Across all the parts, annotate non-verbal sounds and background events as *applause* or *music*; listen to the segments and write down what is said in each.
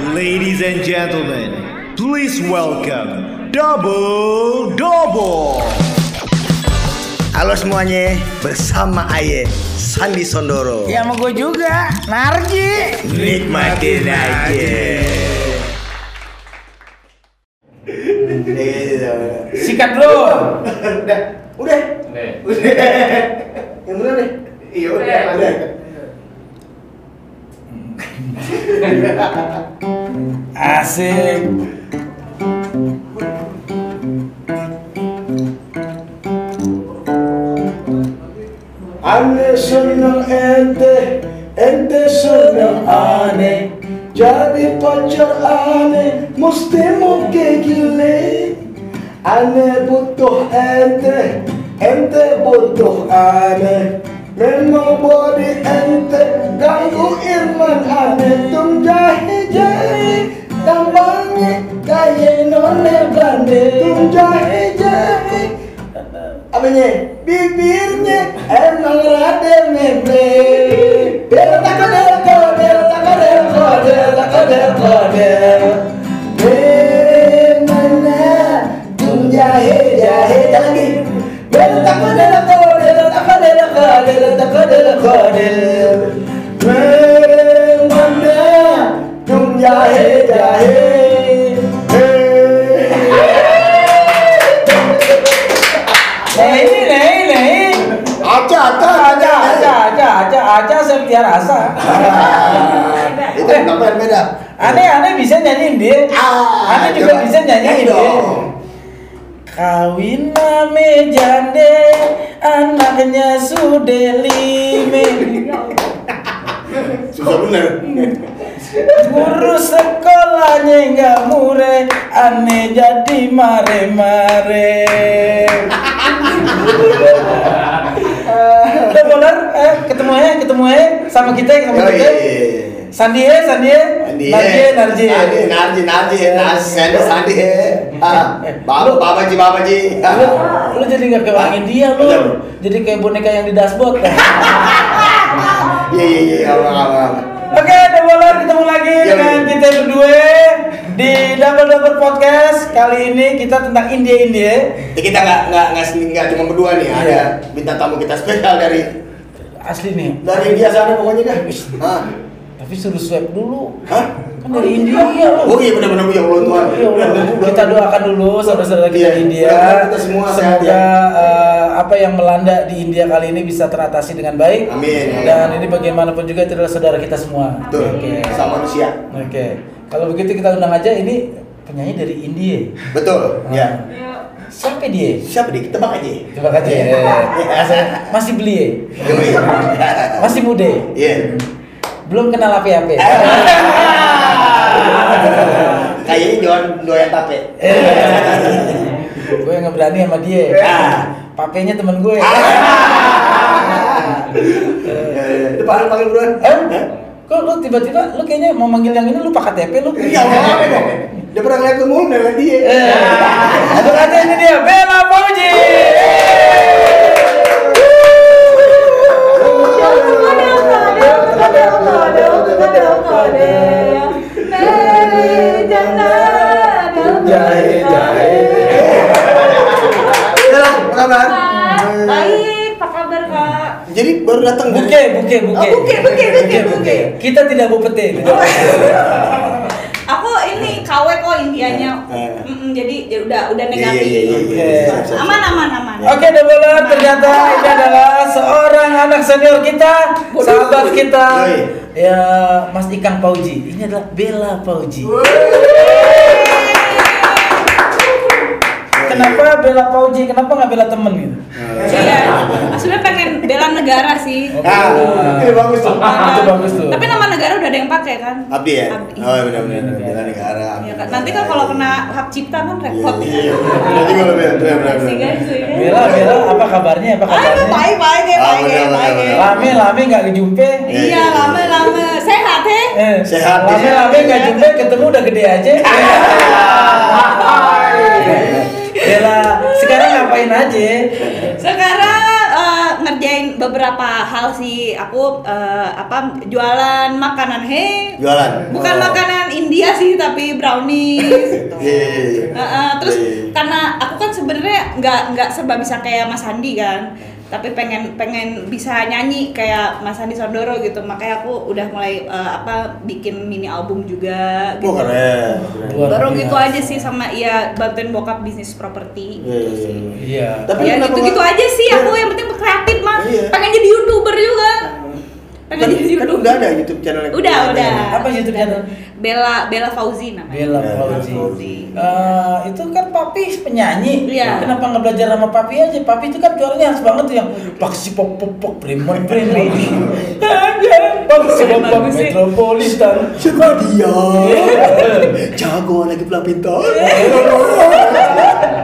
Ladies and gentlemen, please welcome Double Double. Halo semuanya, bersama Aye Sandi Sondoro. Ya sama gue juga, Narji. Nikmatin aja. Sikat dulu. Udah, udah, udah. Yang bener deh. Iya udah, udah. Asik. Ane seneng ente, ente seneng ane. Jadi pacar ane, mesti mau kayak gile. Ane butuh ente, ente butuh ane. Memang body ente ganggu iman ane. Tum jahe jahe, tambangnya kayak none bande. Tum jahe jahe, apanya bibirnya emang rada memble del takadel kodel takadel kodel takadel kodel mana Narji, Narji, Narji, Sandi, Sandi, ah, Baba, Baba Ji, Baba Ji. Lu, lu jadi nggak kewangin dia lu, jadi kayak boneka yang di dashboard. *laughs* Iya, iya, iya, apa, apa, apa. Oke, udah boleh ketemu lagi Iya, dengan iya. kita berdua di Double Double Podcast. Kali ini kita tentang India India. Ya, kita nggak nggak nggak cuma berdua nih, ada Iya. bintang tamu kita spesial dari Asli nih. dari India sana pokoknya dah. Tapi suruh swab dulu. Hah? Kan dari India Oh lu. iya benar-benar ya Allah Tuhan. Ya Allah, kita doakan dulu saudara-saudara kita Iya, di India. kita semua sehat ya. eh, apa yang melanda di India kali ini bisa teratasi dengan baik. Amin. Dan ini bagaimanapun juga itu adalah saudara kita semua. Betul. Oke. Sama manusia. Oke. Kalau begitu kita undang aja ini penyanyi dari India. Betul. Ah. Ya. Siapa dia? Siapa? Kita bang aja. Coba aja. Masih beli ya? Masih muda? Iya. Belum kenal apa-apa? *laughs* Kayaknya doyan doyan tape. gue nggak berani sama dia. Ah. Papenya temen gue. Ya, ya. Itu panggil panggil buruan. Eh? Kok lu tiba-tiba lu kayaknya mau manggil yang ini lupa KTP lu? Iya, apa dong? Dia pernah ngeliat gue mulu dari dia. Eh, Satu aja ini dia Bella Fauji. Jahe, jahe. Udah lah, apa kabar? Baik, apa kabar kak? Jadi baru datang Buke, buke, buke. Oh, buke, buke, buke, buke. Kita tidak mau pete. Aku ini KW kok Indianya. Eh. Mm-mm, jadi ya udah udah Iya, negatif. iya, iya. Aman aman aman. Oke, Doboler, ternyata ini adalah seorang anak senior kita, sahabat kita, ya Mas Ikang Pauji. Ini adalah Bella Pauji. Kenapa Bella Pauji? Kenapa nggak Bella temen gitu? Iya. Sebenarnya pengen bela negara sih. Ah, ini bagus tuh. Itu bagus tuh. Tapi nama negara udah ada yang pakai kan? Abdi ya? Oh iya benar-benar. Bela negara. Iya kan. Nanti kan kalau kena hak cipta kan Iya, repot. iya. Benar juga lo Bel. Benar, benar, benar. Bella, Bella, apa kabarnya? Apa Ah, kabarnya? baik baik ya, Ah, baik ya, benar, benar, baik benar. Lame, lame nggak kejumpe. Iya, lama lama. Sehat ya? Eh, Sehat, Lame, lame nggak jumpe, ketemu udah gede aja. *laughs* *laughs* Bella, sekarang ngapain aja? Sekarang eh, ngerjain beberapa hal sih. Aku eh, apa jualan makanan he. Jualan. Bukan Oh. makanan in India sih tapi brownies *laughs* gitu. Iya. Heeh, terus karena aku kan sebenarnya nggak nggak serba bisa kayak Mas Andi kan tapi pengen pengen bisa nyanyi kayak Mas Andi Sondoro gitu makanya aku udah mulai eh, apa bikin mini album juga gitu. Oh keren. keren. Baru gitu aja sih sama ya bantuin bokap bisnis properti Iya, iya, gitu sih. iya. Iya. Tapi ya gitu-gitu aja sih Iya. aku yang penting kreatif mah Iya. pengen jadi youtuber juga pengen Kan, jadi kan youtuber udah ada YouTube channel yang- udah udah Apa YouTube channel? Bella Bella Fauzi namanya Bella Ya, Fauzi. Fauzi. Eh, itu kan papi penyanyi. Iya. Kenapa nggak belajar sama papi aja? Papi itu kan suaranya harus banget tuh yang paksi pop pop pop bremon bremon. Paksi pop pop metropolitan. Siapa dia? *laughs* Jago lagi pula pintar. *laughs*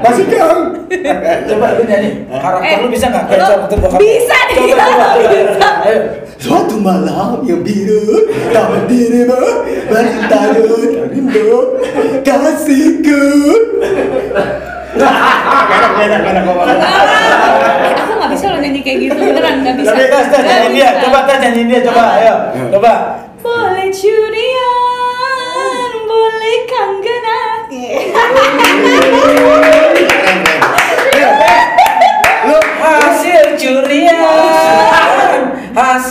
Masih kang. *laughs* Coba lu nyanyi. Karakter Eh, lu bisa nggak? Kayak lu waktu bokap. bisa nih, Coba coba. bisa. Ayo. Suatu malam yang biru Taman dirimu Bertaruh rindu Kasihku Enak, enak, enak Eh, aku nggak bisa loh nyanyi kayak gitu beneran nggak bisa Tapi tes tes Nggak nyanyi dia. bisa. Coba tes nyanyi dia. Coba ayo. Coba. boleh curian boleh kangenan *laughs*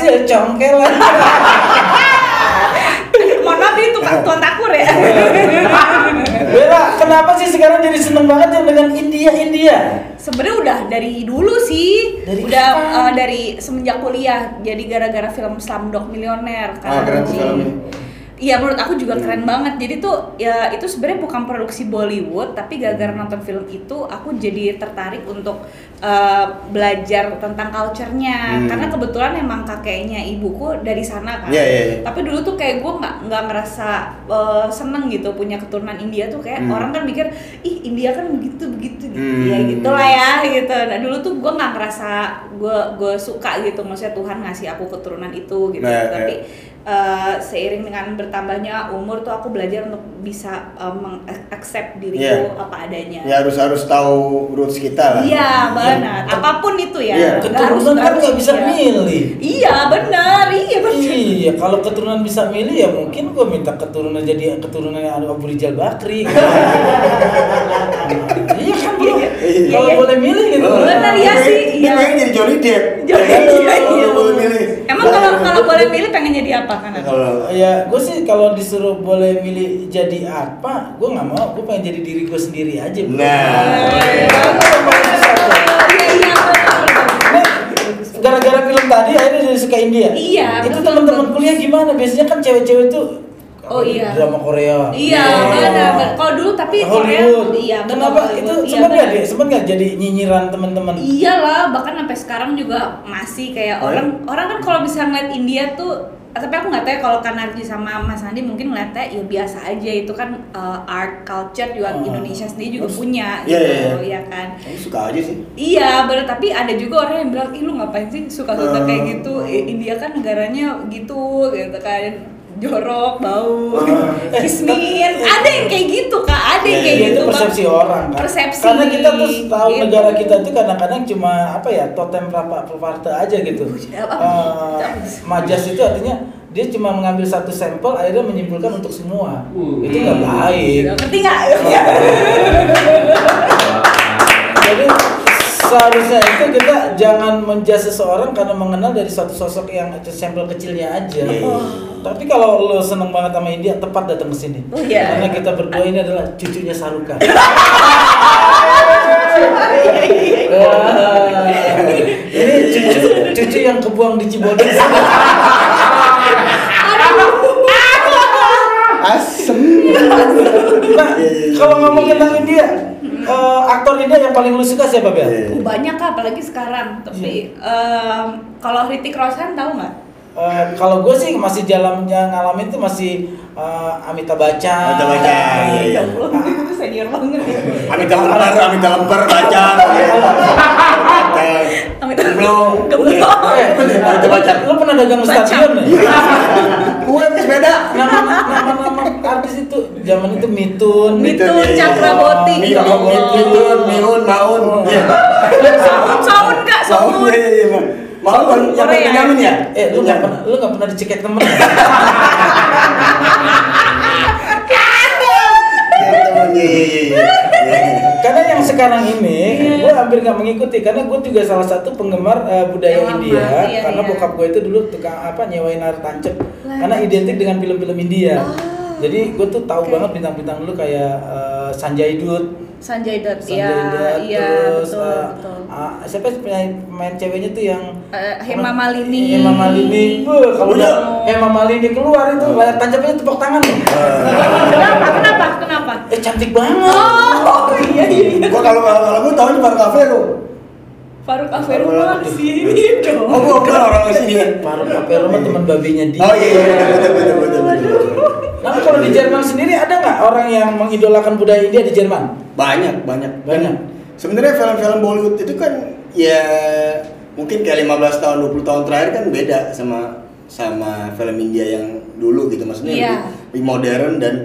hasil congkelan. mohon maaf ini tukang tuan takur ya Bella, kenapa sih sekarang jadi seneng banget yang dengan India India? sebenarnya udah dari dulu sih Dari udah eh, dari semenjak kuliah jadi gara-gara film Slumdog Millionaire Ah, keren filmnya. Iya menurut aku juga keren banget. Jadi tuh ya itu sebenarnya bukan produksi Bollywood, tapi gara-gara nonton film itu aku jadi tertarik untuk eh, belajar tentang culture-nya. Hmm. Karena kebetulan emang kakeknya ibuku dari sana kan. Iya, iya, iya. Tapi dulu tuh kayak gue nggak nggak ngerasa eh, seneng gitu punya keturunan India tuh kayak Hmm. orang kan mikir ih India kan begitu begitu gitu. Hmm. Ya gitulah ya gitu. Nah dulu tuh gue nggak ngerasa gue gue suka gitu. Maksudnya Tuhan ngasih aku keturunan itu gitu. Nah, tapi iya. Eh, seiring dengan bertambahnya umur tuh aku belajar untuk bisa eh, mengaccept diriku Iya. apa adanya. Ya harus harus tahu roots kita lah. Iya benar. Apa pun itu ya. Iya. Harus- Keturunan kan nggak bisa India. milih. Iya benar. Iya benar. Iya, kalau keturunan bisa milih ya mungkin gue minta keturunan jadi keturunan yang ada Abu Rijal Bakri. *laughs* Kalau Iya. boleh milih gitu. Oh. Benar, iya Dia sih, iya. Dia pengen jadi Johnny Depp. Johnny Depp, iya, Kalau iya. boleh milih. Emang kalau kalau boleh milih pengen jadi apa kan? Kalau Ya, gue sih kalau disuruh boleh milih jadi apa, gue nggak mau. Gue pengen jadi diri gue sendiri aja. bro. Nah. Iya. Iya iya gara-gara film tadi akhirnya jadi suka India. Iya, Itu teman-teman kuliah gimana? Biasanya kan cewek-cewek tuh Oh, iya. drama Korea. Iya benar. benar. Kalau dulu tapi Korea Hollywood. iya betul, Kenapa Hollywood. itu Iya, sempat nggak benar. deh? Sempat nggak jadi nyinyiran teman-teman? Iyalah, bahkan sampai sekarang juga masih kayak Oh, orang orang kan kalau bisa ngeliat India tuh tapi aku nggak tahu ya kalau Kanarji sama Mas Andi mungkin ngeliatnya ya biasa aja itu kan uh, art culture juga Oh. Indonesia sendiri juga Oh, punya iya, gitu iya, ya kan Aku suka aja sih. Iya bener tapi ada juga orang yang bilang ih lu ngapain sih suka-suka Eh. kayak gitu I- India kan negaranya gitu gitu kan jorok bau *laughs* Eh. kismin ada yang kayak gitu kak ada yang Iya, kayak Iya, gitu itu persepsi Bang. orang kan. persepsi Karena kita tuh tahu gitu. negara kita tuh kadang-kadang cuma apa ya totem prapa praparte aja gitu. Apa? Eh, majas itu artinya dia cuma mengambil satu sampel akhirnya menyimpulkan untuk semua. Itu nggak baik. ngerti nggak *laughs* Jadi seharusnya itu kita jangan menjudge seseorang karena mengenal dari suatu sosok yang sampel kecilnya aja. Iya. Tapi kalau lo seneng banget sama India, tepat datang ke sini. Oh, iya. Karena kita berdua ini adalah cucunya Saruka. *laughs* ini cucu cucu yang kebuang di Cibodas. Asem. Nah, Iya, iya, iya. kalau ngomong tentang India, eh, aktor India yang paling lu suka siapa Bel? Iya. banyak kak apalagi sekarang tapi em, kalau Ritik Roshan tahu nggak Eh, kalau gue sih masih jalannya ngalamin tuh masih eh, Amitabh Bachchan. Amitabh Bachchan, iya, iya. Ya Allah, *laughs* itu senior banget ya Amit lemper, amit lemper, baca. Amit Gemblong. Gemblong. Eh, Amit baca. lu pernah dagang stadion ya? *laughs* bukan sepeda. Nama nama nama artis itu zaman itu mitun. Mitun cakraborty mitun. Mitun maun. Iya. Saun saun kak saun. Iya, iya, mau kan yang pernah penyamin ya? Eh lu nggak pernah lu nggak pernah diceket temen? *laughs* Karena yang sekarang ini gue hampir nggak mengikuti. Karena gue juga salah satu penggemar uh, budaya ya, India. ya, karena ya. bokap gue itu dulu tukang apa nyewain air tancep. Layar karena identik dengan film-film India. Oh, Jadi gue tuh tahu oke. banget bintang-bintang dulu kayak eh, Sanjay Dutt, Sanjay Dutt, Sanjay iya, Dutt, iya, terus betul, eh, betul. ah, siapa sih pemain, pemain ceweknya tuh yang Eh, Hema Malini. Hema Malini. Beuh, kalau udah Oh. Hema Malini keluar itu layar tancapnya tepuk tangan loh. Kenapa? Kenapa? Kenapa? Eh cantik banget. Oh, iya iya. iya. Gua kalau kalau gua tahu Baru Cafe lu. Faruk Aferu mah di sini dong. Oh, bukan orang sini. Baru Kapel rumah teman babinya dia. Oh iya, iya, betul betul betul betul. Nah kalau di Jerman sendiri ada nggak orang yang mengidolakan budaya India di Jerman? Banyak, banyak, Banyak. Sebenarnya film-film Bollywood itu kan ya mungkin kayak 15 tahun 20 tahun terakhir kan beda sama sama film India yang dulu gitu maksudnya Iya. lebih, lebih modern dan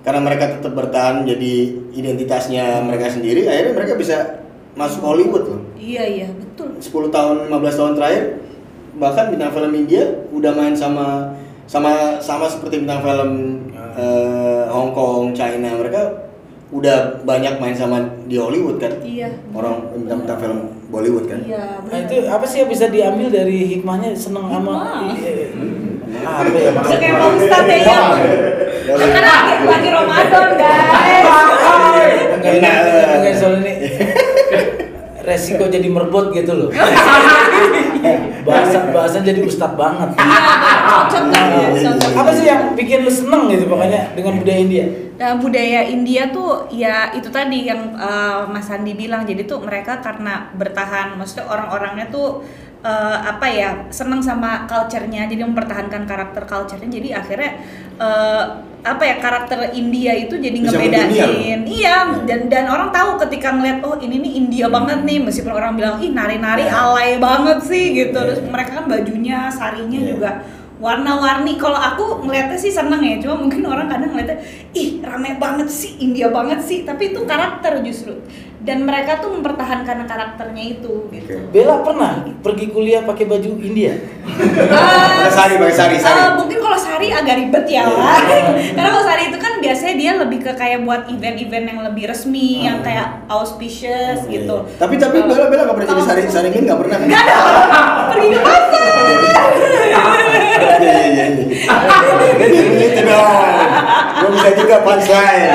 karena mereka tetap bertahan jadi identitasnya mereka sendiri akhirnya mereka bisa masuk Hollywood loh. Iya iya betul. 10 tahun 15 tahun terakhir bahkan bintang film India udah main sama sama sama seperti bintang film eh, Hong Kong, China mereka udah banyak main sama di Hollywood kan Iya. orang bintang-bintang film Bollywood kan Iya. Nah itu apa sih yang bisa diambil dari hikmahnya seneng sama Hikmah. Iya. apa ya kayak mau start. Kan lagi, lagi Ramadan guys. Enggak enggak soal ini *laughs* *laughs* resiko jadi merbot gitu loh. *laughs* bahasa bahasa jadi ustad banget. Iya, cocok kan ya, cocok. Apa sih yang bikin lu seneng gitu pokoknya dengan budaya India? Nah, budaya India tuh ya itu tadi yang eh, Mas Andi bilang jadi tuh mereka karena bertahan maksudnya orang-orangnya tuh eh, apa ya seneng sama culture-nya jadi mempertahankan karakter culture-nya jadi akhirnya eh, apa ya karakter India itu jadi Bisa ngebedain iya dan dan orang tahu ketika ngeliat oh ini nih India banget nih meskipun orang bilang ih nari-nari Ya. alay banget sih gitu Ya. terus mereka kan bajunya sarinya Ya. juga warna-warni kalau aku ngeliatnya sih seneng ya cuma mungkin orang kadang ngeliatnya ih rame banget sih India banget sih tapi itu karakter justru dan mereka tuh mempertahankan karakternya itu gitu Bella pernah pergi kuliah pakai baju India? Pakai sari, pakai sari, sari. Eh, mungkin kalau sari agak ribet ya *laughs* karena kalau sari itu kan biasanya dia lebih ke kayak buat event-event yang lebih resmi yang kayak auspicious Iya, gitu iya. Tapi tapi Bella Bella nggak pernah jadi kalau- sari saringin nggak pernah kan? Nggak ada *laughs* pergi ke pasar Iya iya iya. Gitu dong. Gua bisa juga punchline. *laughs*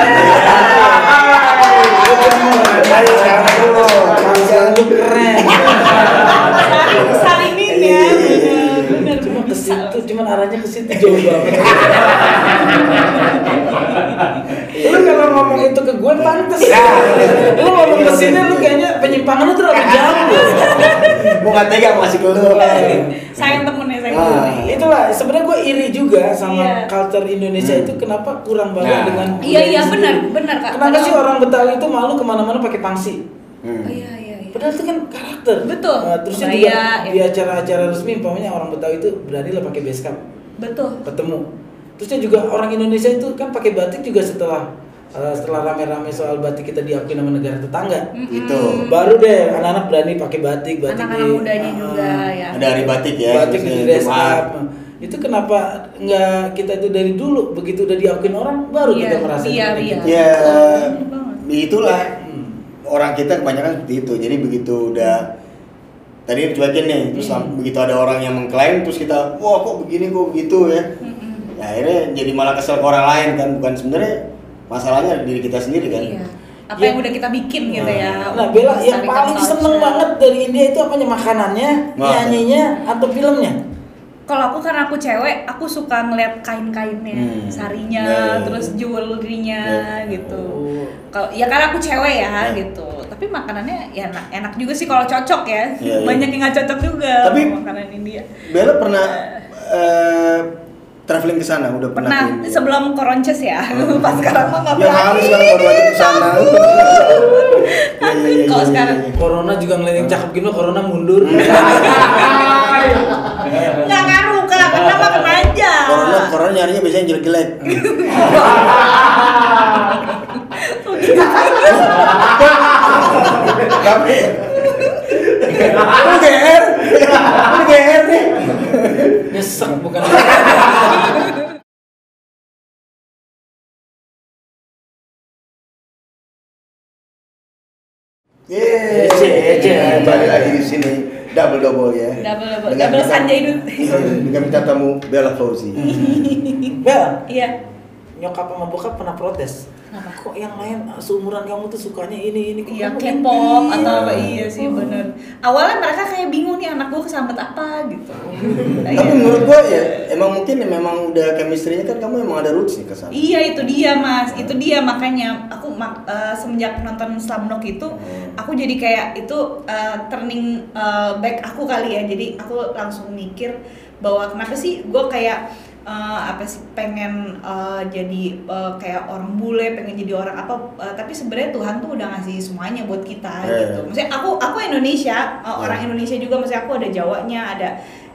Ayo sekarang dulu. Punchline lu keren. Sarinin ya Cuma situ, cuman arahnya ke situ jauh banget. lu kalau ngomong itu ke gue pantes. lu ngomong ke sini lu kayaknya penyimpangan lu terlalu *laughs* jauh. Gua nggak tega masih ke lu. sayang temennya sayang Ah. temennya Itulah sebenarnya gue iri juga sama Iya. culture Indonesia itu kenapa kurang banget Nah. dengan iya iya benar benar kak Kenapa sih orang Betawi itu malu ke mana-mana pakai pangsi? Hmm. Oh, iya iya Padahal itu kan karakter. Betul. Nah, terusnya Budaya, juga ya. di acara-acara resmi, umpamanya orang Betawi itu berani lah pakai basecamp betul ketemu. Terusnya juga orang Indonesia itu kan pakai batik juga setelah eh, setelah rame-rame soal batik kita diakui nama negara tetangga. Mm-mm. Itu. Baru deh anak-anak berani pakai batik, batik anak-anak di- mudanya ah, juga ya Ada hari batik ya. batik di dress up. Itu kenapa nggak kita itu dari dulu begitu udah diakuin orang baru Iya, kita merasa iya, iya. gitu. Ya, Betul banget. itulah Hmm. Orang kita kebanyakan seperti itu. Jadi begitu udah tadi dicuekin nih, terus Hmm. begitu ada orang yang mengklaim, terus kita, wah kok begini kok begitu ya. Mm-mm. Ya, akhirnya jadi malah kesel ke orang lain kan, bukan sebenarnya masalahnya di diri kita sendiri kan. iya apa Ya. yang udah kita bikin gitu ya Nah, Bella yang paling seneng banget dari India itu apanya? Makanannya, nyanyinya, atau filmnya? Kalau aku karena aku cewek aku suka ngeliat kain-kainnya Hmm. sarinya Ya, ya, ya. terus jewelry-nya Ya. gitu Oh. kalau ya karena aku cewek ya Ya. gitu tapi makanannya ya enak, enak juga sih kalau cocok ya Ya, ya. banyak yang nggak cocok juga Tapi- sama makanan India Bella pernah eh, traveling ke sana, udah pernah. pernah sebelum koronces ya *laughs* pas sekarang mah nggak Ya harus sekarang baru aja ke sana. Kalau *laughs* sekarang. Corona juga ngeliat yang cakep gini, Corona mundur. *laughs* nggak ngaruh kak kena mah kena aja Corona, corona nyarinya biasanya jelek-jelek. Tapi Lu GR, lu GR nih. Nyesek bukan. Yeay, kembali lagi di sini double double ya. Double double, Dengan double Sanjay Dut. *laughs* Dengan bintang tamu Bella Fauzi. Bel, Iya. nyokap sama bokap pernah protes. Kenapa? Kok yang lain uh, seumuran kamu tuh sukanya ini ini kok Iya K-pop atau apa iya sih bener. Awalnya mereka kayak bingung nih anak gue kesambet apa gitu. *laughs* Iya. Tapi menurut gua ya emang mungkin ya memang udah chemistry-nya kan kamu emang ada roots nih ke sana. Iya itu dia mas, itu dia makanya aku mak- eh, semenjak nonton Slumdog itu Hmm. aku jadi kayak itu eh, turning eh, back aku kali ya, jadi aku langsung mikir bahwa kenapa sih gue kayak eh, apa sih pengen eh, jadi eh, kayak orang bule, pengen jadi orang apa, eh, tapi sebenarnya Tuhan tuh udah ngasih semuanya buat kita Iya, gitu. iya. Maksudnya aku aku Indonesia, eh, orang Iya. Indonesia juga, maksudnya aku ada Jawanya, ada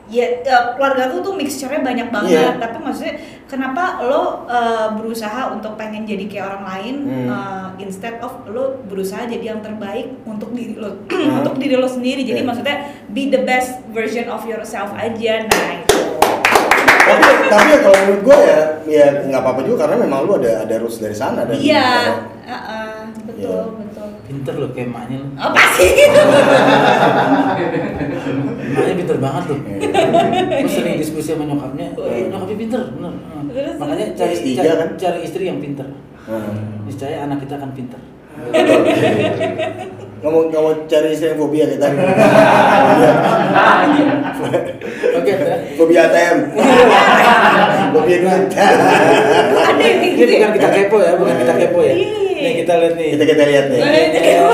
ya eh, keluarga aku tuh mixture-nya banyak banget Iya. tapi maksudnya kenapa lo uh, berusaha untuk pengen jadi kayak orang lain Hmm. uh, instead of lo berusaha jadi yang terbaik untuk diri lo Hmm. *clears throat* untuk diri lo sendiri jadi Iya. maksudnya be the best version of yourself aja nah itu tapi tapi ya kalau menurut gua ya ya nggak apa-apa juga karena memang lu ada ada roots dari sana dan iya uh, uh, betul Iya. betul Pinter loh kayak emaknya lo. apa sih Emaknya pinter banget loh. Iya. Gue sering diskusi sama nyokapnya, Oh, iya. "Eh, nyokapnya pinter, bener. Terus, Makanya terus. cari, S3 cari, kan? cari istri yang pinter. Hmm. Niscaya anak kita akan pinter. *laughs* nggak mau nggak mau cari istri yang fobia kita *laughs* Oke, fobia ATM *laughs* fobia duit kayak ini gitu ya? bukan kita kepo ya, bukan kita kepo ya. Iya. Nih kita lihat nih. kita kita lihat nih kita kepo.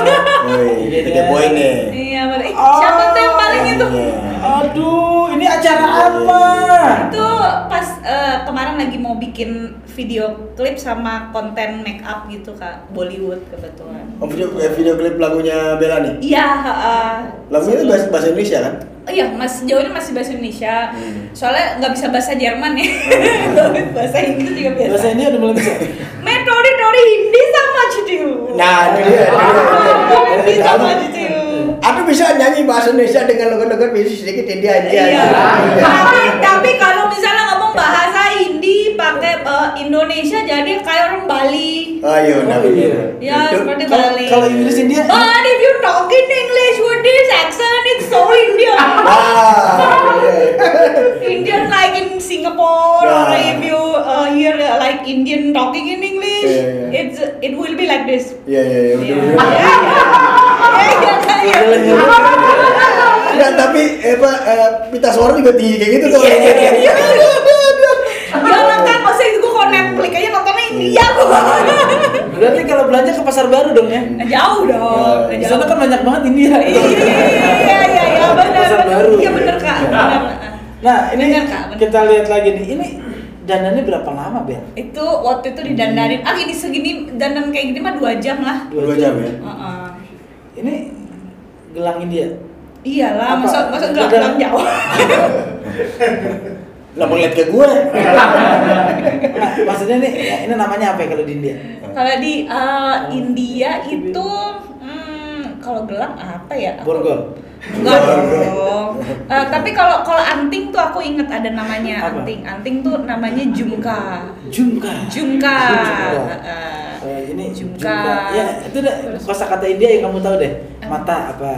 Woi, kita kepoin nih iya siapa tuh yang paling itu Iya. Aduh, ini acara apa? itu pas eh, kemarin lagi mau bikin video klip sama konten make up gitu kak Bollywood kebetulan. Oh video eh, video klip lagunya Bella nih? Iya. Uh, lagunya itu bahasa, bahasa Indonesia kan? Oh, iya mas jauhnya masih bahasa Indonesia. Hmm. Soalnya nggak bisa bahasa Jerman ya. Hmm. *laughs* Bahasa Inggris juga biasa. Bahasa ini udah mulai bisa. Metode teori Hindi sama Citiu. Nah itu dia. Ah, iya, iya, iya. Hindi sama Citiu. Aku bisa nyanyi bahasa Indonesia dengan lagu-lagu bisnis sedikit India aja. Iya. Tapi tapi kalau Indonesia jadi kayak orang Bali. Ayo, nah iya. Ya Itu- seperti Kalau Bali. kalau Inggris India, But if you talk in English with this accent, it's so Indian. *laughs* Ah, iya. Indian like in Singapore or Yeah. if you uh, hear uh, like Indian talking in English, Yeah, yeah. it's it will be like this. Iya, iya, iya, betul, Yeah. betul. Yeah, yeah, yeah. Enggak, tapi eh, apa eh, pita suara juga tinggi kayak gitu tuh. Iya, Ya lah kan, masa itu gua kalau Netflix gua. berarti kalau belanja ke pasar baru dong ya. Nah, Jauh dong. Nah, Di sana kan banyak banget India. Iya, iya, iya, benar. Pasar benar. baru. Iya benar kak. Benar. Nah, ini Bener, Kak, bener. kita lihat lagi nih. Ini dandannya berapa lama, Bel? Itu waktu itu didandanin. Ah ini segini dandan kayak gini mah dua jam lah. Dua jam ya. Heeh. Ini gelang India. Iyalah, masa masa gelang Jawa. *laughs* Lah mau lihat ke gue. Nah, maksudnya nih, ya, ini namanya apa ya kalau di India? Kalau di uh, India itu, hmm, kalau gelang apa ya? Aku- Borgol. Enggak dong. Eh, tapi kalau kalau anting tuh aku inget ada namanya Apa? anting. Anting tuh namanya jumka. Jumka. Jumka. Jumka. Eh, Eh, ini Jumka. Ya, itu deh kosakata India yang kamu tahu deh. Mata apa?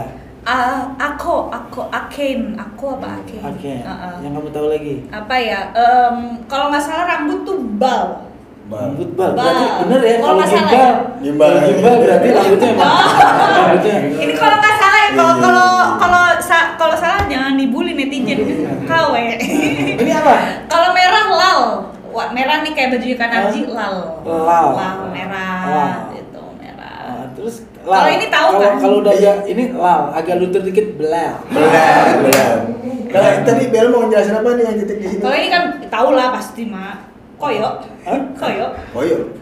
Ah, aku, aku, aken, aku apa aken? Oke. Heeh. Yang kamu tahu lagi. Apa ya? Em, kalau nggak salah rambut tuh bal. Rambut bal. Bal. Berarti bener ya Kalau kalau nggak salah gimbal. ya. Gimbal. Gimbal berarti *laughs* rambutnya emang. rambutnya. Ini kalau nggak salah ya, kalau Iya, kalau iya. kalau sa- kalau salah jangan dibully netizen. Kawe. *laughs* Ini apa? kalau merah lal. Wah, merah nih kayak baju Oh. lal. Lal. Lal merah. Lal. Itu merah. Ah, terus Kalau ini tahu kalau, kan? Kalau udah agak ini lal, agak luntur dikit belal. Benar, benar. Kalau tadi Bella mau ngejelasin apa nih yang titik di sini? Kalau ini kan tahu lah pasti mak. Koyo. Hah? Koyo.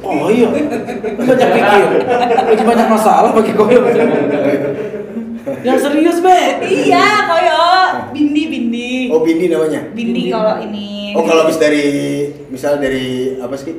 Oh iya, banyak pikir, lagi banyak masalah pakai koyo. Yang serius be? iya, koyo. Bindi bindi. Oh Bindi namanya. Bindi Bindi. kalau ini. Oh kalau habis dari misal dari apa sih?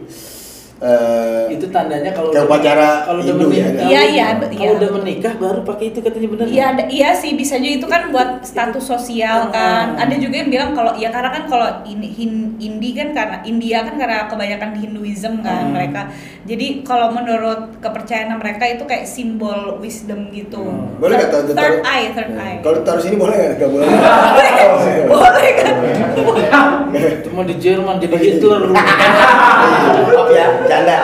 Eh, Itu tandanya kalau udah- upacara kalau udah Hindu ya, menikah. kan? Iya, iya, Kalau iya. udah menikah baru pakai itu katanya bener. Iya, ada- iya sih bisa juga itu kan buat status sosial kan. Ah. Ada juga yang bilang kalau ya karena kan kalau ini hin, Indi kan karena India kan karena kebanyakan Hinduism kan Hmm. mereka. Jadi kalau menurut kepercayaan mereka itu kayak simbol wisdom gitu. Hmm. boleh nggak tahu Third, third eye, third eye. Kalau taruh sini boleh nggak? Nggak boleh. Oh, iya. Boleh kan? Cuma di Jerman jadi Hitler lu. Maaf ya, canda.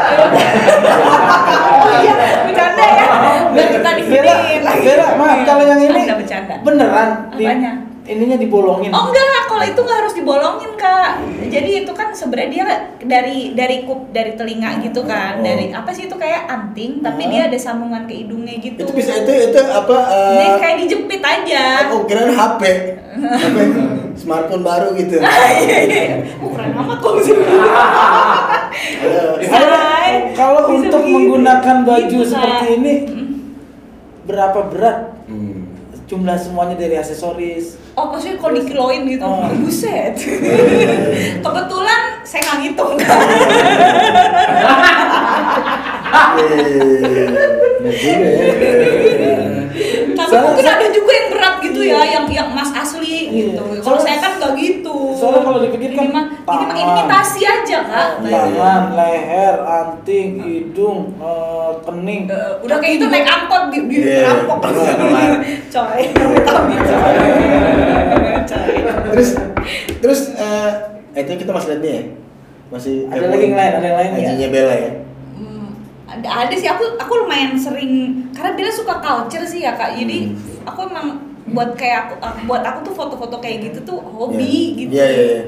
Oh iya, bercanda ya. Biar kita. Bela, maaf kalau yang ini bercanda. beneran Apanya? ininya dibolongin. Oh enggak, kalau itu nggak harus dibolongin kak. Jadi itu kan sebenarnya dia dari dari kup dari telinga gitu kan, Oh. dari apa sih itu kayak anting, tapi dia ada sambungan ke hidungnya gitu. Itu bisa itu itu apa? eh, Jadi kayak dijepit aja. Aku kira HP. HP smartphone baru gitu. Oh, keren amat kok *laughs* Kalau- Say. Kalau Bisa untuk begini. menggunakan baju Say. seperti ini berapa berat Hmm. jumlah semuanya dari aksesoris? Oh, maksudnya kalau dikiloin gitu, Oh. buset. *laughs* Kebetulan saya nggak ngitung kan. *laughs* Benar juga ya. Tapi mungkin ada juga yang berat gitu ya, yang yang emas asli Iya. gitu. Kalau saya kan nggak gitu. soalnya kalau dipikir kan ini tangan. imitasi aja kak. Iya. Tangan, leher, anting, hidung, eh, kening. Eh, udah kayak itu naik angkot di, di Iya, rampok kelar, kelar. coy kami coy coy terus terus eh itu kita masih lihat nih ya. Masih Ada lagi yang lain, ada yang lain nggak? Ajinya Bella ya. Hmm, ada ada sih aku aku lumayan sering karena Bella suka culture sih ya kak jadi Hmm. aku emang buat kayak aku buat aku tuh foto-foto kayak gitu tuh hobi Iya. gitu Iya, iya, iya.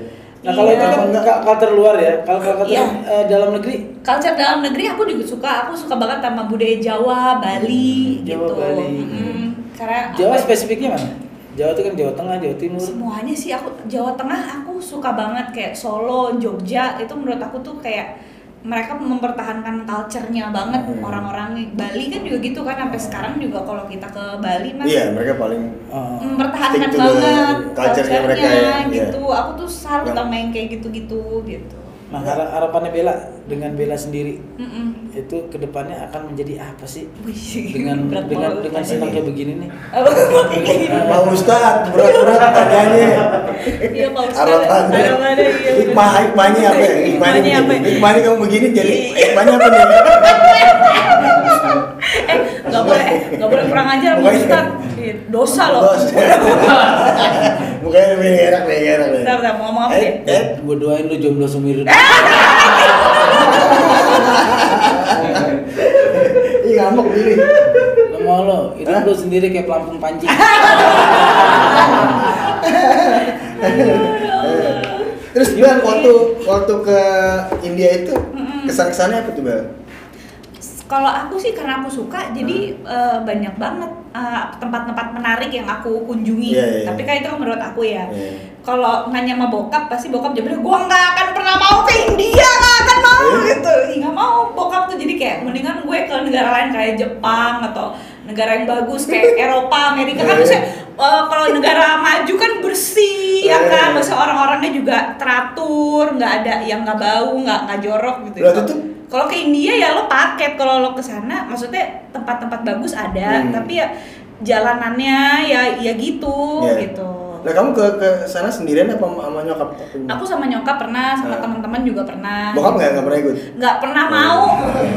Nah kalau itu Iya. kan Enggak. culture luar ya. Kalau culture Iya. eh, dalam negeri culture dalam negeri aku juga suka aku suka banget sama budaya Jawa Bali Hmm, Jawa, gitu Bali. Mm-mm. karena Jawa apa ya, spesifiknya mana? Jawa itu kan Jawa Tengah, Jawa Timur. semuanya sih aku Jawa Tengah aku suka banget kayak Solo Jogja itu menurut aku tuh kayak mereka mempertahankan culture-nya banget Hmm. orang-orang Bali kan juga gitu kan sampai sekarang juga kalau kita ke Bali mas Iya, mereka paling Oh. mempertahankan banget culture-nya mereka ya, iya. gitu aku tuh salut Yang- sama yang kayak gitu-gitu gitu Nah har- harapannya Bella dengan Bella sendiri Mm-mm. itu ke depannya akan menjadi apa sih Wih, dengan berat dengan banget dengan senang kayak begini nih? *laughs* Pak Ustadz, berat-berat tanyanya. Iya Pak Ustadz. Harapannya. Iya. Hikmah, hikmahnya apa ya? Hikmahnya apa? begini. Hikmahnya kamu begini jadi Iya. hikmahnya apa nih? *laughs* eh nggak boleh eh, nggak boleh kurang ajar Pokoknya- Ustadz Iya, dosa loh *laughs* Mukanya lebih enak nih, enak nih. bentar bentar mau ngomong apa Eh, ya eh, Gue doain lu jomblo seumur *laughs* hidup. Ih ngambek gini. Lo mau lo, itu lu sendiri kayak pelampung pancing. *laughs* Terus Bel, waktu waktu ke India itu kesan-kesannya apa tuh Bel? Kalau aku sih karena aku suka jadi eh, banyak banget eh, tempat-tempat menarik yang aku kunjungi Iya, iya, iya. tapi kan itu kan menurut aku ya Iya. kalau nanya sama bokap pasti bokap bilang gua nggak akan pernah mau ke India nggak akan mau Eh? gitu nggak mau bokap tuh jadi kayak mendingan gue ke negara lain kayak Jepang atau negara yang bagus kayak *laughs* Eropa Amerika kan Eh. maksudnya eh, kalau negara maju kan bersih ya Eh. kan maksudnya orang-orangnya juga teratur nggak ada yang nggak bau nggak nggak jorok gitu Berarti tuh- kalau ke India ya lo paket kalau lo ke sana maksudnya tempat-tempat bagus ada Hmm. tapi ya jalanannya ya ya gitu Iya. gitu Nah kamu ke ke sana sendirian apa sama nyokap? aku sama nyokap pernah sama Ah. teman-teman juga pernah Bokap nggak nggak pernah ikut? nggak pernah mau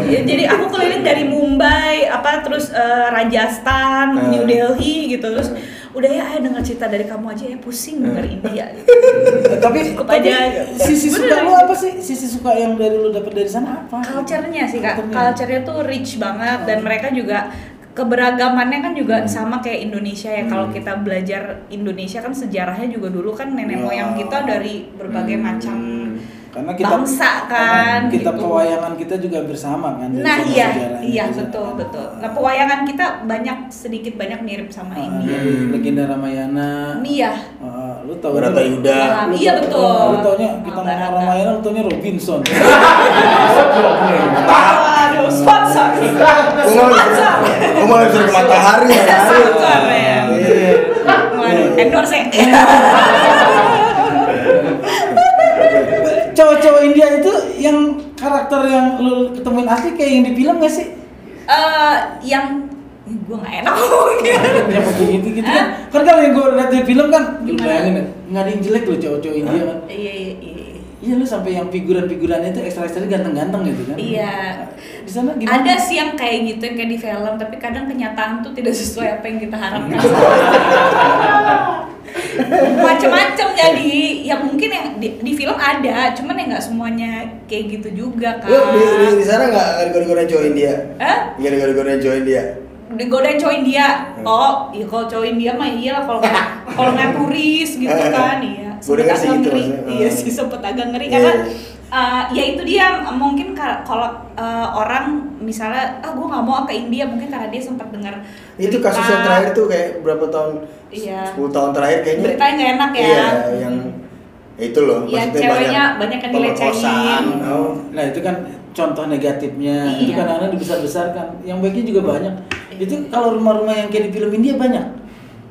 Ya, jadi aku keliling dari Mumbai apa terus eh, Rajasthan Ah. New Delhi gitu terus Ah. Udah ya ayo dengar cerita dari kamu aja ya pusing denger Ah. India gitu. *laughs* Eh, tapi Cukup tapi aja. sisi suka Bener. lu apa sih? Sisi suka yang dari lu dapat dari sana apa? culture-nya sih kak Culture-nya. tuh rich banget dan mereka juga keberagamannya kan juga sama kayak Indonesia ya kalau Hmm. kita belajar Indonesia kan sejarahnya juga dulu kan nenek Ya. moyang kita dari berbagai Hmm. macam Karena kita bangsa kan kita gitu. pewayangan kita juga hampir sama kan. Nah sama iya, iya juga. betul betul. Nah pewayangan kita banyak sedikit banyak mirip sama Ah, India. dari legenda Ramayana. Iya. Ah, lu tahu Barata ini? Yuda. Iya, iya, betul. Lu taunya kita ngomong. Ramayana lu taunya Robinson. *laughs* Sponsor. Gue mau gue mau langsung ke matahari *laughs* ya. Sponsor ya. Iya. Waduh, endorse *laughs* ya. India itu yang karakter yang lu ketemuin asli kayak yang di film gak sih? Eh, yang gue nggak enak ngomongnya. *laughs* yang kayak gitu gitu kan kan kalau yang gue lihat di film kan lu Gimana? bayangin nggak ada yang jelek loh cowok-cowok India kan Iya iya iya. iya lu sampai yang figuran-figuran itu ekstra-ekstra ganteng-ganteng gitu kan Iya. di sana gimana Ada sih yang kayak gitu yang kayak di film, tapi kadang kenyataan tuh tidak sesuai apa yang kita harapkan. *laughs* *laughs* Macem-macem jadi, ya mungkin yang di, di film ada, cuman ya nggak semuanya kayak gitu juga kan. Lu di, di, di sana nggak gara-gara join dia? Eh? Gara-gara join dia? digodain cowok India. Oh, iya kalau cowok India mah iyalah kalau kalau nggak turis gitu kan, iya. Gua dengar sih agak gitu ngeri. Iya sih sempet agak ngeri Iya, karena iya. Uh, ya itu dia mungkin ka- kalau uh, orang misalnya ah gue nggak mau ke India mungkin karena dia sempat dengar Itu kasus berita. yang terakhir tuh kayak berapa tahun? Iya. 10 tahun terakhir kayaknya. Beritanya nggak enak ya. Iya, yang itu loh. Iya, maksudnya ceweknya banyak yang dilecehin. Oh. nah itu kan contoh negatifnya itu Iya. kadang-kadang dibesar-besarkan yang baiknya juga banyak itu kalau rumah-rumah yang kayak di film India banyak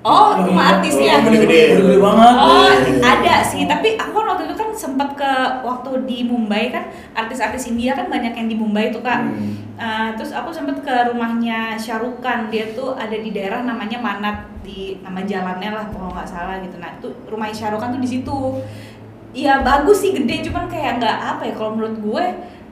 Oh, rumah artis ya. Oh, gede-gede. gede banget Oh, Iya. ada sih, tapi aku kan waktu itu kan sempat ke waktu di Mumbai kan artis-artis India kan banyak yang di Mumbai tuh kak. Hmm. Uh, terus aku sempat ke rumahnya Syarukan, dia tuh ada di daerah namanya Manat di nama jalannya lah kalau nggak salah gitu. Nah itu rumah Syarukan tuh di situ. Iya bagus sih gede, cuman kayak nggak apa ya kalau menurut gue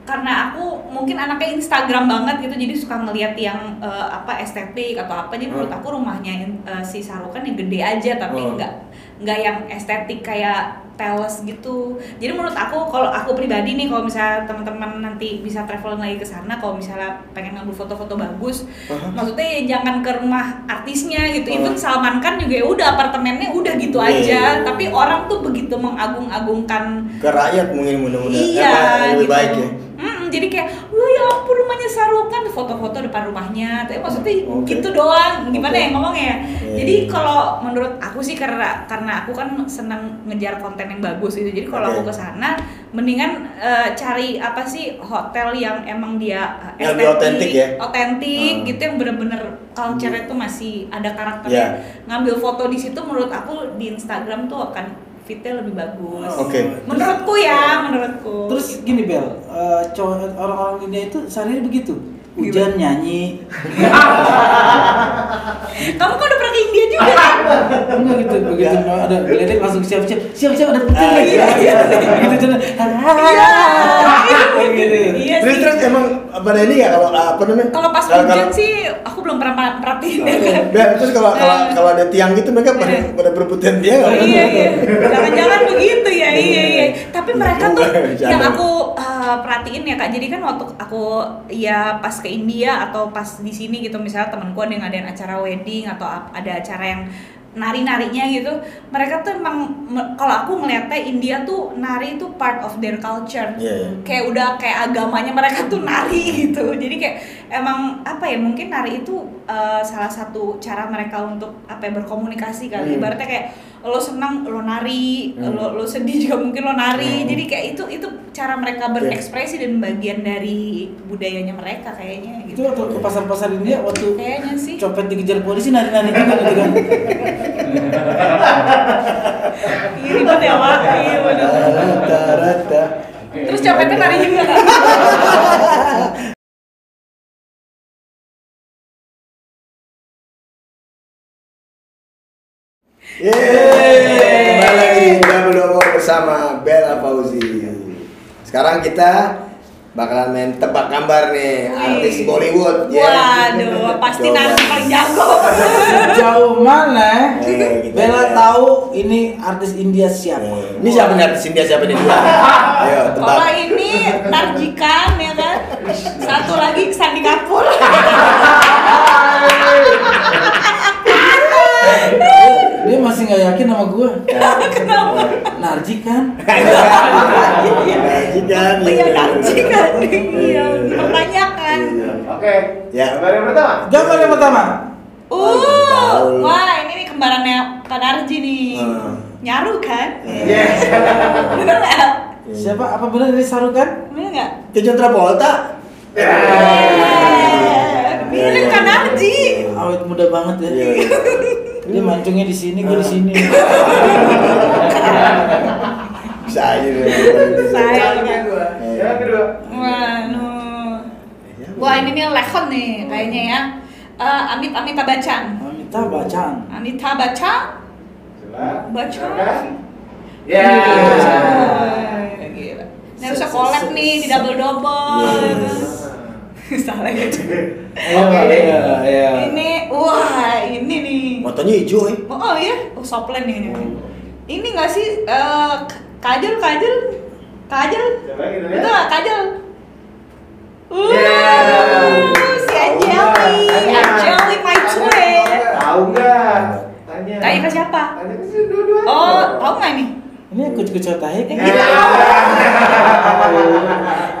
karena aku mungkin anaknya Instagram banget gitu jadi suka ngeliat yang eh, apa estetik atau apa jadi menurut Hmm. aku rumahnya eh, si Sarukan yang gede aja tapi Oh. nggak nggak yang estetik kayak palace gitu jadi menurut aku kalau aku pribadi nih kalau misalnya teman-teman nanti bisa traveling lagi ke sana kalau misalnya pengen ngambil foto-foto bagus Aha. maksudnya ya jangan ke rumah artisnya gitu Oh. even Salman Khan juga ya udah apartemennya udah gitu Iya, aja iya. tapi orang tuh begitu mengagung-agungkan Ke rakyat mungkin mudah-mudahan. iya lebih gitu. baik ya. Mm, jadi kayak, wah ya ampun rumahnya Sarukan, foto-foto depan rumahnya. Tapi maksudnya Oke. gitu doang. Gimana Oke. ya ngomongnya? Iya, Jadi iya. kalau menurut aku sih karena karena aku kan senang ngejar konten yang bagus gitu. Jadi kalau Oke. aku ke sana, mendingan eh, cari apa sih hotel yang emang dia eh, Yang lebih otentik ya? Otentik Hmm. gitu yang bener-bener culture-nya tuh masih ada karakternya. Iya. Ngambil foto di situ menurut aku di Instagram tuh akan fitnya lebih bagus. Oke. Menurutku ya, menurutku. terus gini Bel eh, cowok orang-orang India itu sehari begitu hujan nyanyi *laughs* Kamu kan udah pernah ke India juga kan? enggak gitu begitu ada geledek langsung siap-siap siap-siap ada petir Ah, lagi iya, iya. gitu jalan Iya. gitu Iya Terus sih. Pada ini nggak kalau apa namanya? Kalau pas Kalau- hujan kalau- sih aku belum pernah per- perhatiin ya kan. Nah, terus kalau kalau Eh. kalau ada tiang gitu mereka pada Eh. pada berebutan dia nggak? Iya iya. Jangan-jangan begitu ya. Iya iya. Tapi mereka tuh Bercanda. yang aku uh, perhatiin ya Kak. Jadi kan waktu aku ya pas ke India atau pas di sini gitu misalnya temanku ada yang ngadain acara wedding atau ada acara yang nari-narinya gitu mereka tuh emang kalau aku ngeliatnya India tuh nari itu part of their culture Iya, iya. kayak udah kayak agamanya mereka tuh nari gitu jadi kayak emang apa ya mungkin nari itu uh, salah satu cara mereka untuk apa ya berkomunikasi kali Hmm. ibaratnya kayak lo senang lo nari Hmm. lo lo sedih juga mungkin lo nari Hmm. jadi kayak itu itu cara mereka Oke. berekspresi dan bagian dari budayanya mereka kayaknya itu gitu waktu ke pasar-pasar India waktu kayaknya sih copet dikejar polisi nari-nari juga gitu kan *laughs* iya ribet ya pak. Iya rata. terus copetnya nari juga. Kan Yeay, kembali lagi di bersama Bella Fauzi. Sekarang kita bakalan main tebak gambar nih artis Bollywood. ya. waduh *laughs* pasti nanti paling jago jauh mana Eh, gitu Bella aja. tahu ini artis India siapa Eh, Ini siapa nih artis India siapa nih? *laughs* Ayo tebak. kalau ini Narjikan ya kan *laughs* satu lagi Sandi Kapur masih nggak yakin sama gua kenapa Narji kan Majikan. *laughs* iya Narjikan iya pertanyakan Oke. Ya. Gambar yang pertama. gambar yang pertama. Uh, wah ini nih kembarannya Pak Narji nih. Hmm. Nyaru kan? Yes. Bener nggak? siapa apa benar ini Sarukan Bener nggak? Kejon Travolta. Eh, Mirip Kak Narji. awet muda banget ya Iya, iya. Dia mancungnya di sini gua di sini Bisa aja deh. Sayang kan. Yang kedua. Wah, Wah ini nih lekon nih kayaknya ya. Eh, Amit Amitabh Bachchan. Amitabh Bachchan. Amitabh Bachchan. Coba. Bachchan. Silakan. Ya. Wah, Gila. Ini harusnya collab nih di double double. *laughs* Salah gitu. Ayo, *laughs* Oke. ayo, ayo. Ini wah ini nih. Motonya hijau eh. Oh, oh iya, oh soplen nih ini. Ini nggak sih eh, k- kajol kajol kajol Coba kita lihat. itu nggak kajol. Uh, Yeah. si Angeli. Angeli my twin. Tahu nggak? Tanya. Tanya ke siapa? Tanya ke si dua-duanya. Oh, tahu nggak nih? Ini kucu-kucu tahe kan? Gitu.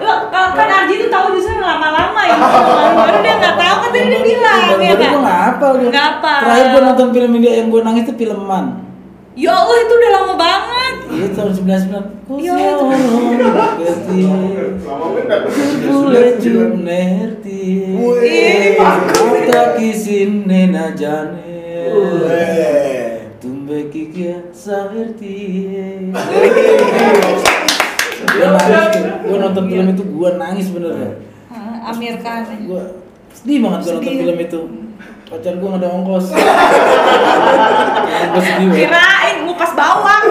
Lo kalau kan Arji itu tahu justru lama-lama ya. Baru dia nggak tahu kan tadi dia bilang ya Baru kan. gue nggak gue. Nggak hafal. Terakhir gue nonton film India yang gue nangis itu filman. Ya Allah itu udah lama banget. Iya tahun 99. Iya, itu. Lama bener. Boleh nerti. Ih, bagus. Apa kisine na jane. Tumbe kikia saherti. Gue nangis tuh. Gue nonton film itu gue nangis bener. Ah, Amir Khan. Gue sedih banget gue nonton film itu. Pacar gue gak ada ongkos. *laughs* gue sedih banget. Kirain ngupas bawang.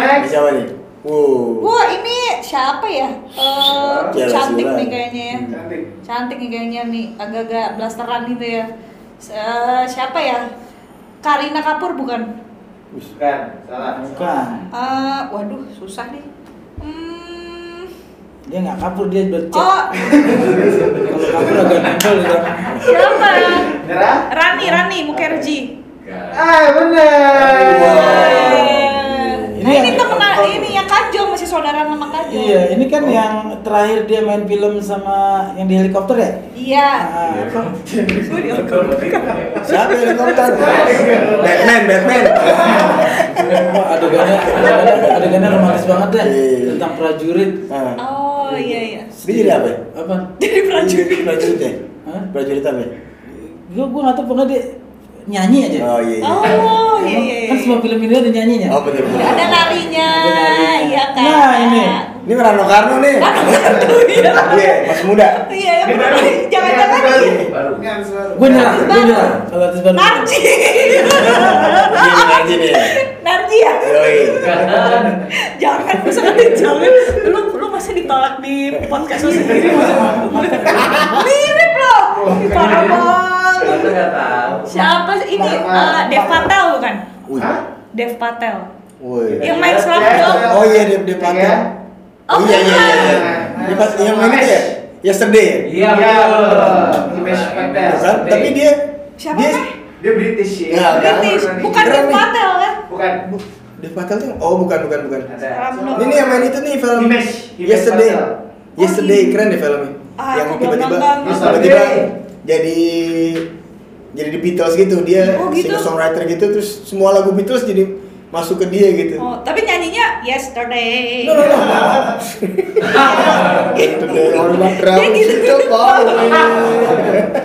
Next. Siapa nih? Wow. Wah ini siapa ya? Tiara cantik nih kayaknya ya. Cantik. Cantik nih kayaknya nih, agak-agak blasteran gitu ya. Eh, siapa ya? Karina Kapur bukan? Bukan, salah. Bukan. Eh, waduh, susah nih. Hmm, Dia nggak kabur dia bercek. oh, Kalau kabur agak nempel gitu. siapa? Nyerah? Rani, Rani Mukherjee. Ah, bener. Ini Nah, ini yang- temen ini Kajol masih saudara sama Kajol. Iya, ini kan yang terakhir dia main film sama yang di helikopter ya? Iya. Ah, apa? Siapa helikopter? Batman, Batman. Adegannya, adegannya, adegannya romantis banget deh Iya. tentang prajurit. Ah. Oh iya iya. Dia jadi apa? ya? Apa? Jadi prajurit. Prajurit ya? Hah? Prajurit apa? ya? Gue gue nggak tahu pokoknya dia nyanyi aja. Oh iya. iya. Oh iya iya. Kan semua film ini ada nyanyinya. Oh betul betul. Ada narinya, iya kan. Nah, ini. Ini Rano Karno nih. Iya. Iya, masih muda. Iya. Jangan-jangan baru. ini. Gue nyerah, gue nyerah. Kalau artis baru. Narji. Ini aja nih. Narji ya. Yoi. Jangan, nanti jangan. Lu lu masih ditolak di podcast lu sendiri. Mirip loh. Parah Siapa sih ini? Eh, Dev Patel bukan? Wih. Hah? Dev Patel. Woi. Yang main Slumdog. Oh iya dia pakai. Iya. Oh iya iya iya. iya. Dia pas yang main itu ya? Yesterday ya? Iya, betul. Patel. Bukan, tapi dia Siapa dia? Dia British ya. Nggak. British. Bukan Dev. Patel kan? Bukan. Dev Patel tuh oh bukan bukan bukan. Ini nih yang main itu nih film Yesterday. Patel. Yesterday Oh, keren deh filmnya. Ah, yang tiba-tiba tiba-tiba jadi jadi di Beatles gitu dia Oh, gitu? singer songwriter gitu terus semua lagu Beatles jadi masuk ke dia gitu. Oh, tapi nyanyinya yesterday. No, no, no. *laughs* Yesterday on my drum. Dia gitu. Coba. *laughs*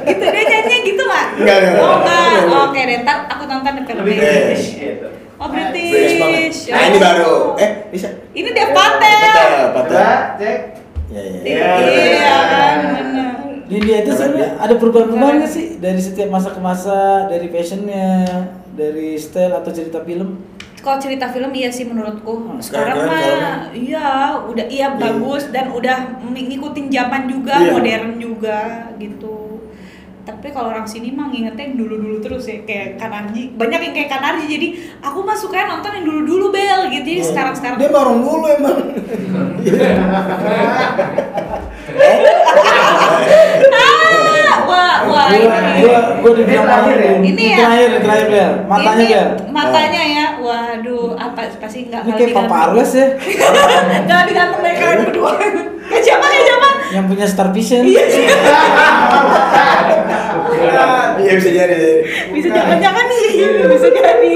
gitu dia nyanyinya gitu nggak? Nggak, nggak, Oh nggak. enggak. Oke deh, ntar aku nonton deh Lebih filmnya. British gitu. Oh British. British banget. Nah ini baru. Eh bisa. Ini Dev Patel. Patel, Patel. Cek. Ya, ya. Iya. Iya kan, benar. Di India itu sebenarnya ada perubahan-perubahan nggak sih dari setiap masa ke masa, dari fashionnya, dari style atau cerita film? Kalau cerita film iya sih menurutku. Hmm, Sekarang mah iya, udah iya bagus dan udah ngikutin zaman juga, Iya. modern juga gitu. Tapi kalau orang sini mah ngingetnya yang dulu-dulu terus ya kayak Kanarji. Banyak yang kayak Kanarji jadi aku mah suka nonton yang dulu-dulu Bel gitu. Jadi sekarang-sekarang Dia barong dulu emang. *laughs* ah, wah, ini. gua, gua Ini terakhir ya? Ini ya? terakhir, terakhir Bel. Matanya Bel. matanya ya, waduh, apa pasti nggak Ini kayak Papa. Arles ya, *laughs* Nggak digantung dari kalian berdua. Kayak siapa kayak siapa? yang punya Star Vision. Iya, *laughs* Iya bisa jadi. bisa jangan-jangan nih, bisa jadi.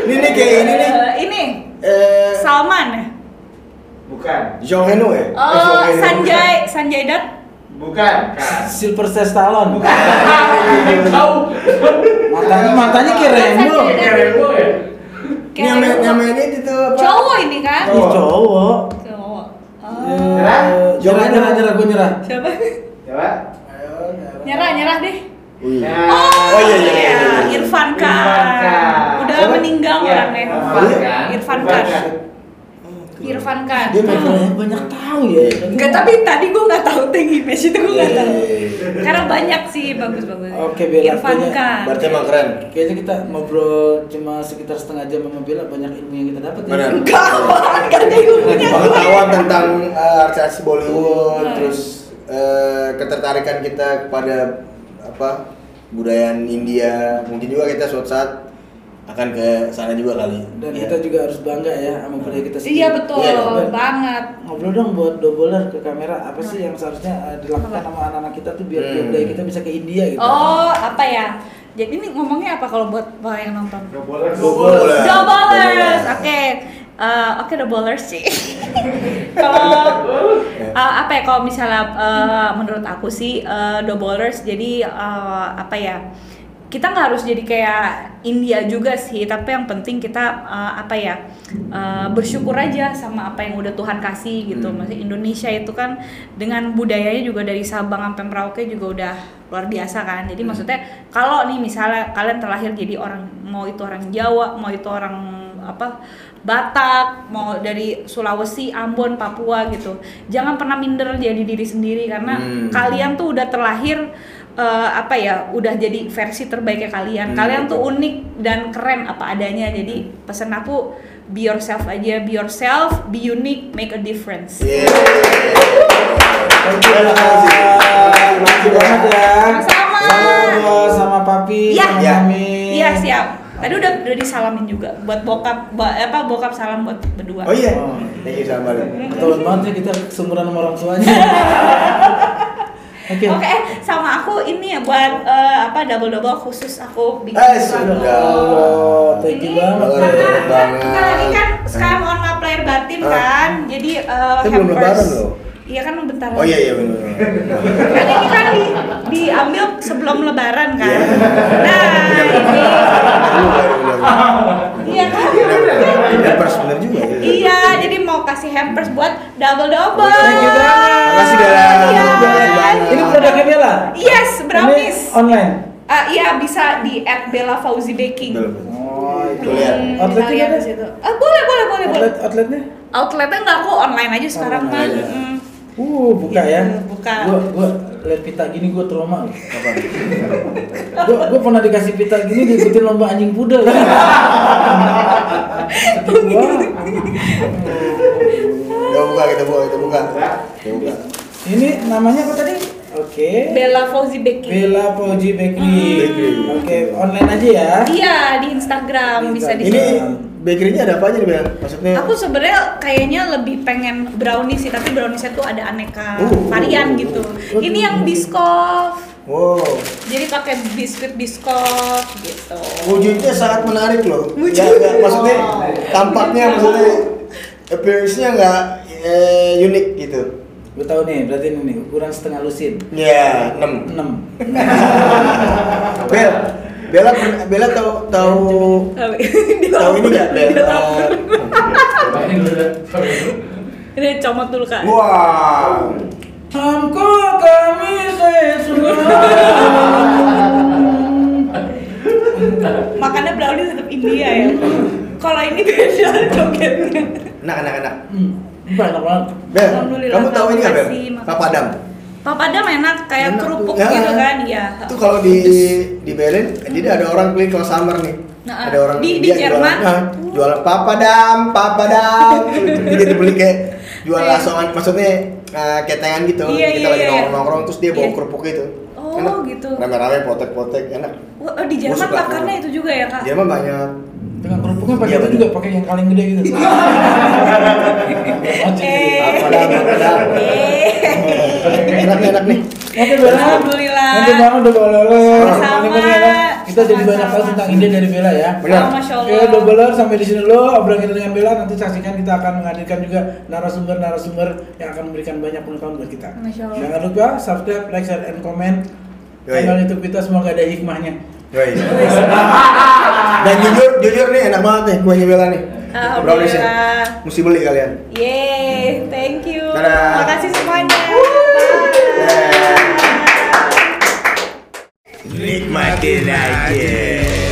Ini nih kayak ini nih. Eh, ini Eh, Salman ya? Bukan. Jong Heno ya? Eh, Oh, Heno. Sanjay, Sanjay Dutt. Bukan. Kan. Sylvester Stallone. *laughs* Tahu. Matanya matanya. Sanjay Kayak Rambo ya? Yang main itu tuh apa? Cowok ini kan? Cowok. Cowok. Ini Nyerah? Nyerah, nyerah, nyerah, gue nyerah. Siapa? Coba. Nyerah, nyerah deh. Wih. Nah. Oh iya iya iya. iya. Irfan Khan. Irfan Khan. Udah Siapa? meninggal Iya, orangnya. Irfan Khan. Irfan Irfan Khan. Irfan Khan. Dia banyak banyak tahu ya. Enggak, tapi tadi gue nggak tahu Tenggi Mesh itu gue nggak tahu. Iya. Karena banyak sih bagus-bagus. Oke, Bella, Irfan Khan. Berarti emang keren. Kayaknya kita ngobrol cuma sekitar setengah jam sama Bella banyak ilmu yang kita dapat ya. Benar. Enggak, apaan? Gak ada ilmunya. Pengetahuan tentang uh, artis Bollywood, terus uh, ketertarikan kita kepada apa budaya India. Mungkin juga kita suatu saat akan ke sana juga kali. Dan Ya. kita juga harus bangga ya sama budaya kita sendiri. Iya betul, Iya dong. banget. Ngobrol dong buat doubler ke kamera apa sih yang seharusnya uh, dilakukan sama anak-anak kita tuh biar Hmm. budaya kita bisa ke India gitu. Oh, apa ya? Jadi ini ngomongnya apa kalau buat yang nonton? Nggak boleh. Double. Doublers, oke. Eh, oke doublers sih. *laughs* kalau eh, apa ya kalau misalnya eh, menurut aku sih eh, doublers jadi eh, apa ya? Kita nggak harus jadi kayak India juga sih, tapi yang penting kita eh, apa ya eh, bersyukur aja sama apa yang udah Tuhan kasih gitu. Hmm. Maksudnya Indonesia itu kan dengan budayanya juga dari Sabang sampai Merauke juga udah luar biasa kan. Jadi Hmm. maksudnya kalau nih misalnya kalian terlahir jadi orang mau itu orang Jawa, mau itu orang apa Batak, mau dari Sulawesi, Ambon, Papua gitu. Jangan pernah minder jadi diri sendiri karena Hmm. kalian tuh udah terlahir eh, apa ya, udah jadi versi terbaiknya kalian. Hmm, Kalian tuh unik dan keren apa adanya. Jadi pesan aku be yourself aja, be yourself, be unique, make a difference. Iya. Banget ya. Sama-sama. Sama sama papi, Iya. sama Iya. mami. Iya siap. Tadi udah udah disalamin juga buat bokap, ba- apa bokap salam buat berdua. Oh iya. Oh. Thank you sama balik. Banget ya kita seumuran sama orang tuanya. *laughs* Oke. Oke, eh, sama aku ini ya buat eh, apa double double khusus aku bikin. Eh, sudah. Oh, thank you banget. Karena banget. karena ini kan sekarang on player batin Ah. kan, jadi eh, Tapi belum lebaran loh. Iya kan bentar. Oh iya iya benar. Kan ini kan di, diambil sebelum lebaran kan. Iya. Nah, ini. Iya kan? Ya pers bener juga ya. Iya, jadi mau kasih hampers buat double double. Thank you banget. Makasih, Bella. Iya. Ini produknya Bella. Yes, brownies. Ini online. Ah, iya bisa di add Bella Fauzi Baking. Oh, lihat. Hmm, Outletnya lihat ada? di situ. Ah, boleh, boleh, boleh, boleh. Outlet outletnya? Outletnya nggak aku online aja sekarang kan. Uh, buka ya. Iya, buka. Gua gua lihat pita gini gua trauma. loh. gua gua pernah dikasih pita gini diikutin lomba anjing pudel. *laughs* Sedih gua. Kita buka kita buka kita buka. Kita buka. Ini namanya apa tadi? Oke. Bella Fauzi Baking. Bella Fauji Bakery. Hmm. Bakery. Oke, online aja ya. Iya di Instagram bisa di. Ini bakerynya ada apa aja nih Bel? Maksudnya? Aku sebenarnya kayaknya lebih pengen brownies sih, tapi browniesnya tuh ada aneka Uh, varian uh, gitu. uh, Ini uh, yang uh. biskof. Wow. Jadi pakai biskuit biskof gitu. Wujudnya sangat menarik loh. Wujud. Ya, ya, maksudnya tampaknya maksudnya appearance-nya nggak eh, unik gitu. Gue tahu nih, berarti ini nih ukuran setengah lusin. Ya, 6. 6. Bel, Bella pernah- Bella tahu tahu tahu *laughs* ini nggak Bel? Eh, Ini comot dulu kak. Wah. Hamko kami Makannya brownies tetap India ya. Kalau ini beda jogetnya. Enak enak. Hmm. Bel, kamu tahu ini nggak Bel? makasih, Papadam. Enak kayak Enak kerupuk tuh. Ya. gitu kan, iya. Itu kalau di di Berlin, jadi ada orang beli kalau summer nih. Nah, ada orang di- di India jualan, Jerman? nah, jualan papadam, papadam. *laughs* Jadi dibeli kayak jual Iya. asongan, maksudnya uh, ketengan gitu. Iya, kita iya, lagi iya. nongkrong-nongkrong terus dia bawa Iya. kerupuk gitu. Oh, gitu. Rame-rame potek-potek enak. Oh, di Jerman suka. makannya itu juga ya kak? Jerman banyak. Dengan kerupuknya pakai Iya, itu juga pakai yang paling gede gitu. *laughs* Eh. Papadam, papadam. Eh. enak nih, enak nih. Oke, Bella. Alhamdulillah. Nanti banget udah boleh Sama-sama. Kita jadi banyak tahu tentang India dari Bella ya. Benar. Oke, Allah. Doubler sampai di sini dulu obrolan kita dengan Bella. Nanti saksikan kita akan menghadirkan juga narasumber-narasumber yang akan memberikan banyak pengetahuan buat kita. Masya Allah. Jangan lupa subscribe, like, share, and comment channel YouTube kita semoga ada hikmahnya. *laughs* Dan jujur, jujur nih enak banget nih kuenya Bella nih. Brownies ya. Mesti beli kalian. Yeay, thank you. Dadah. Makasih semuanya. Nikmatin aja.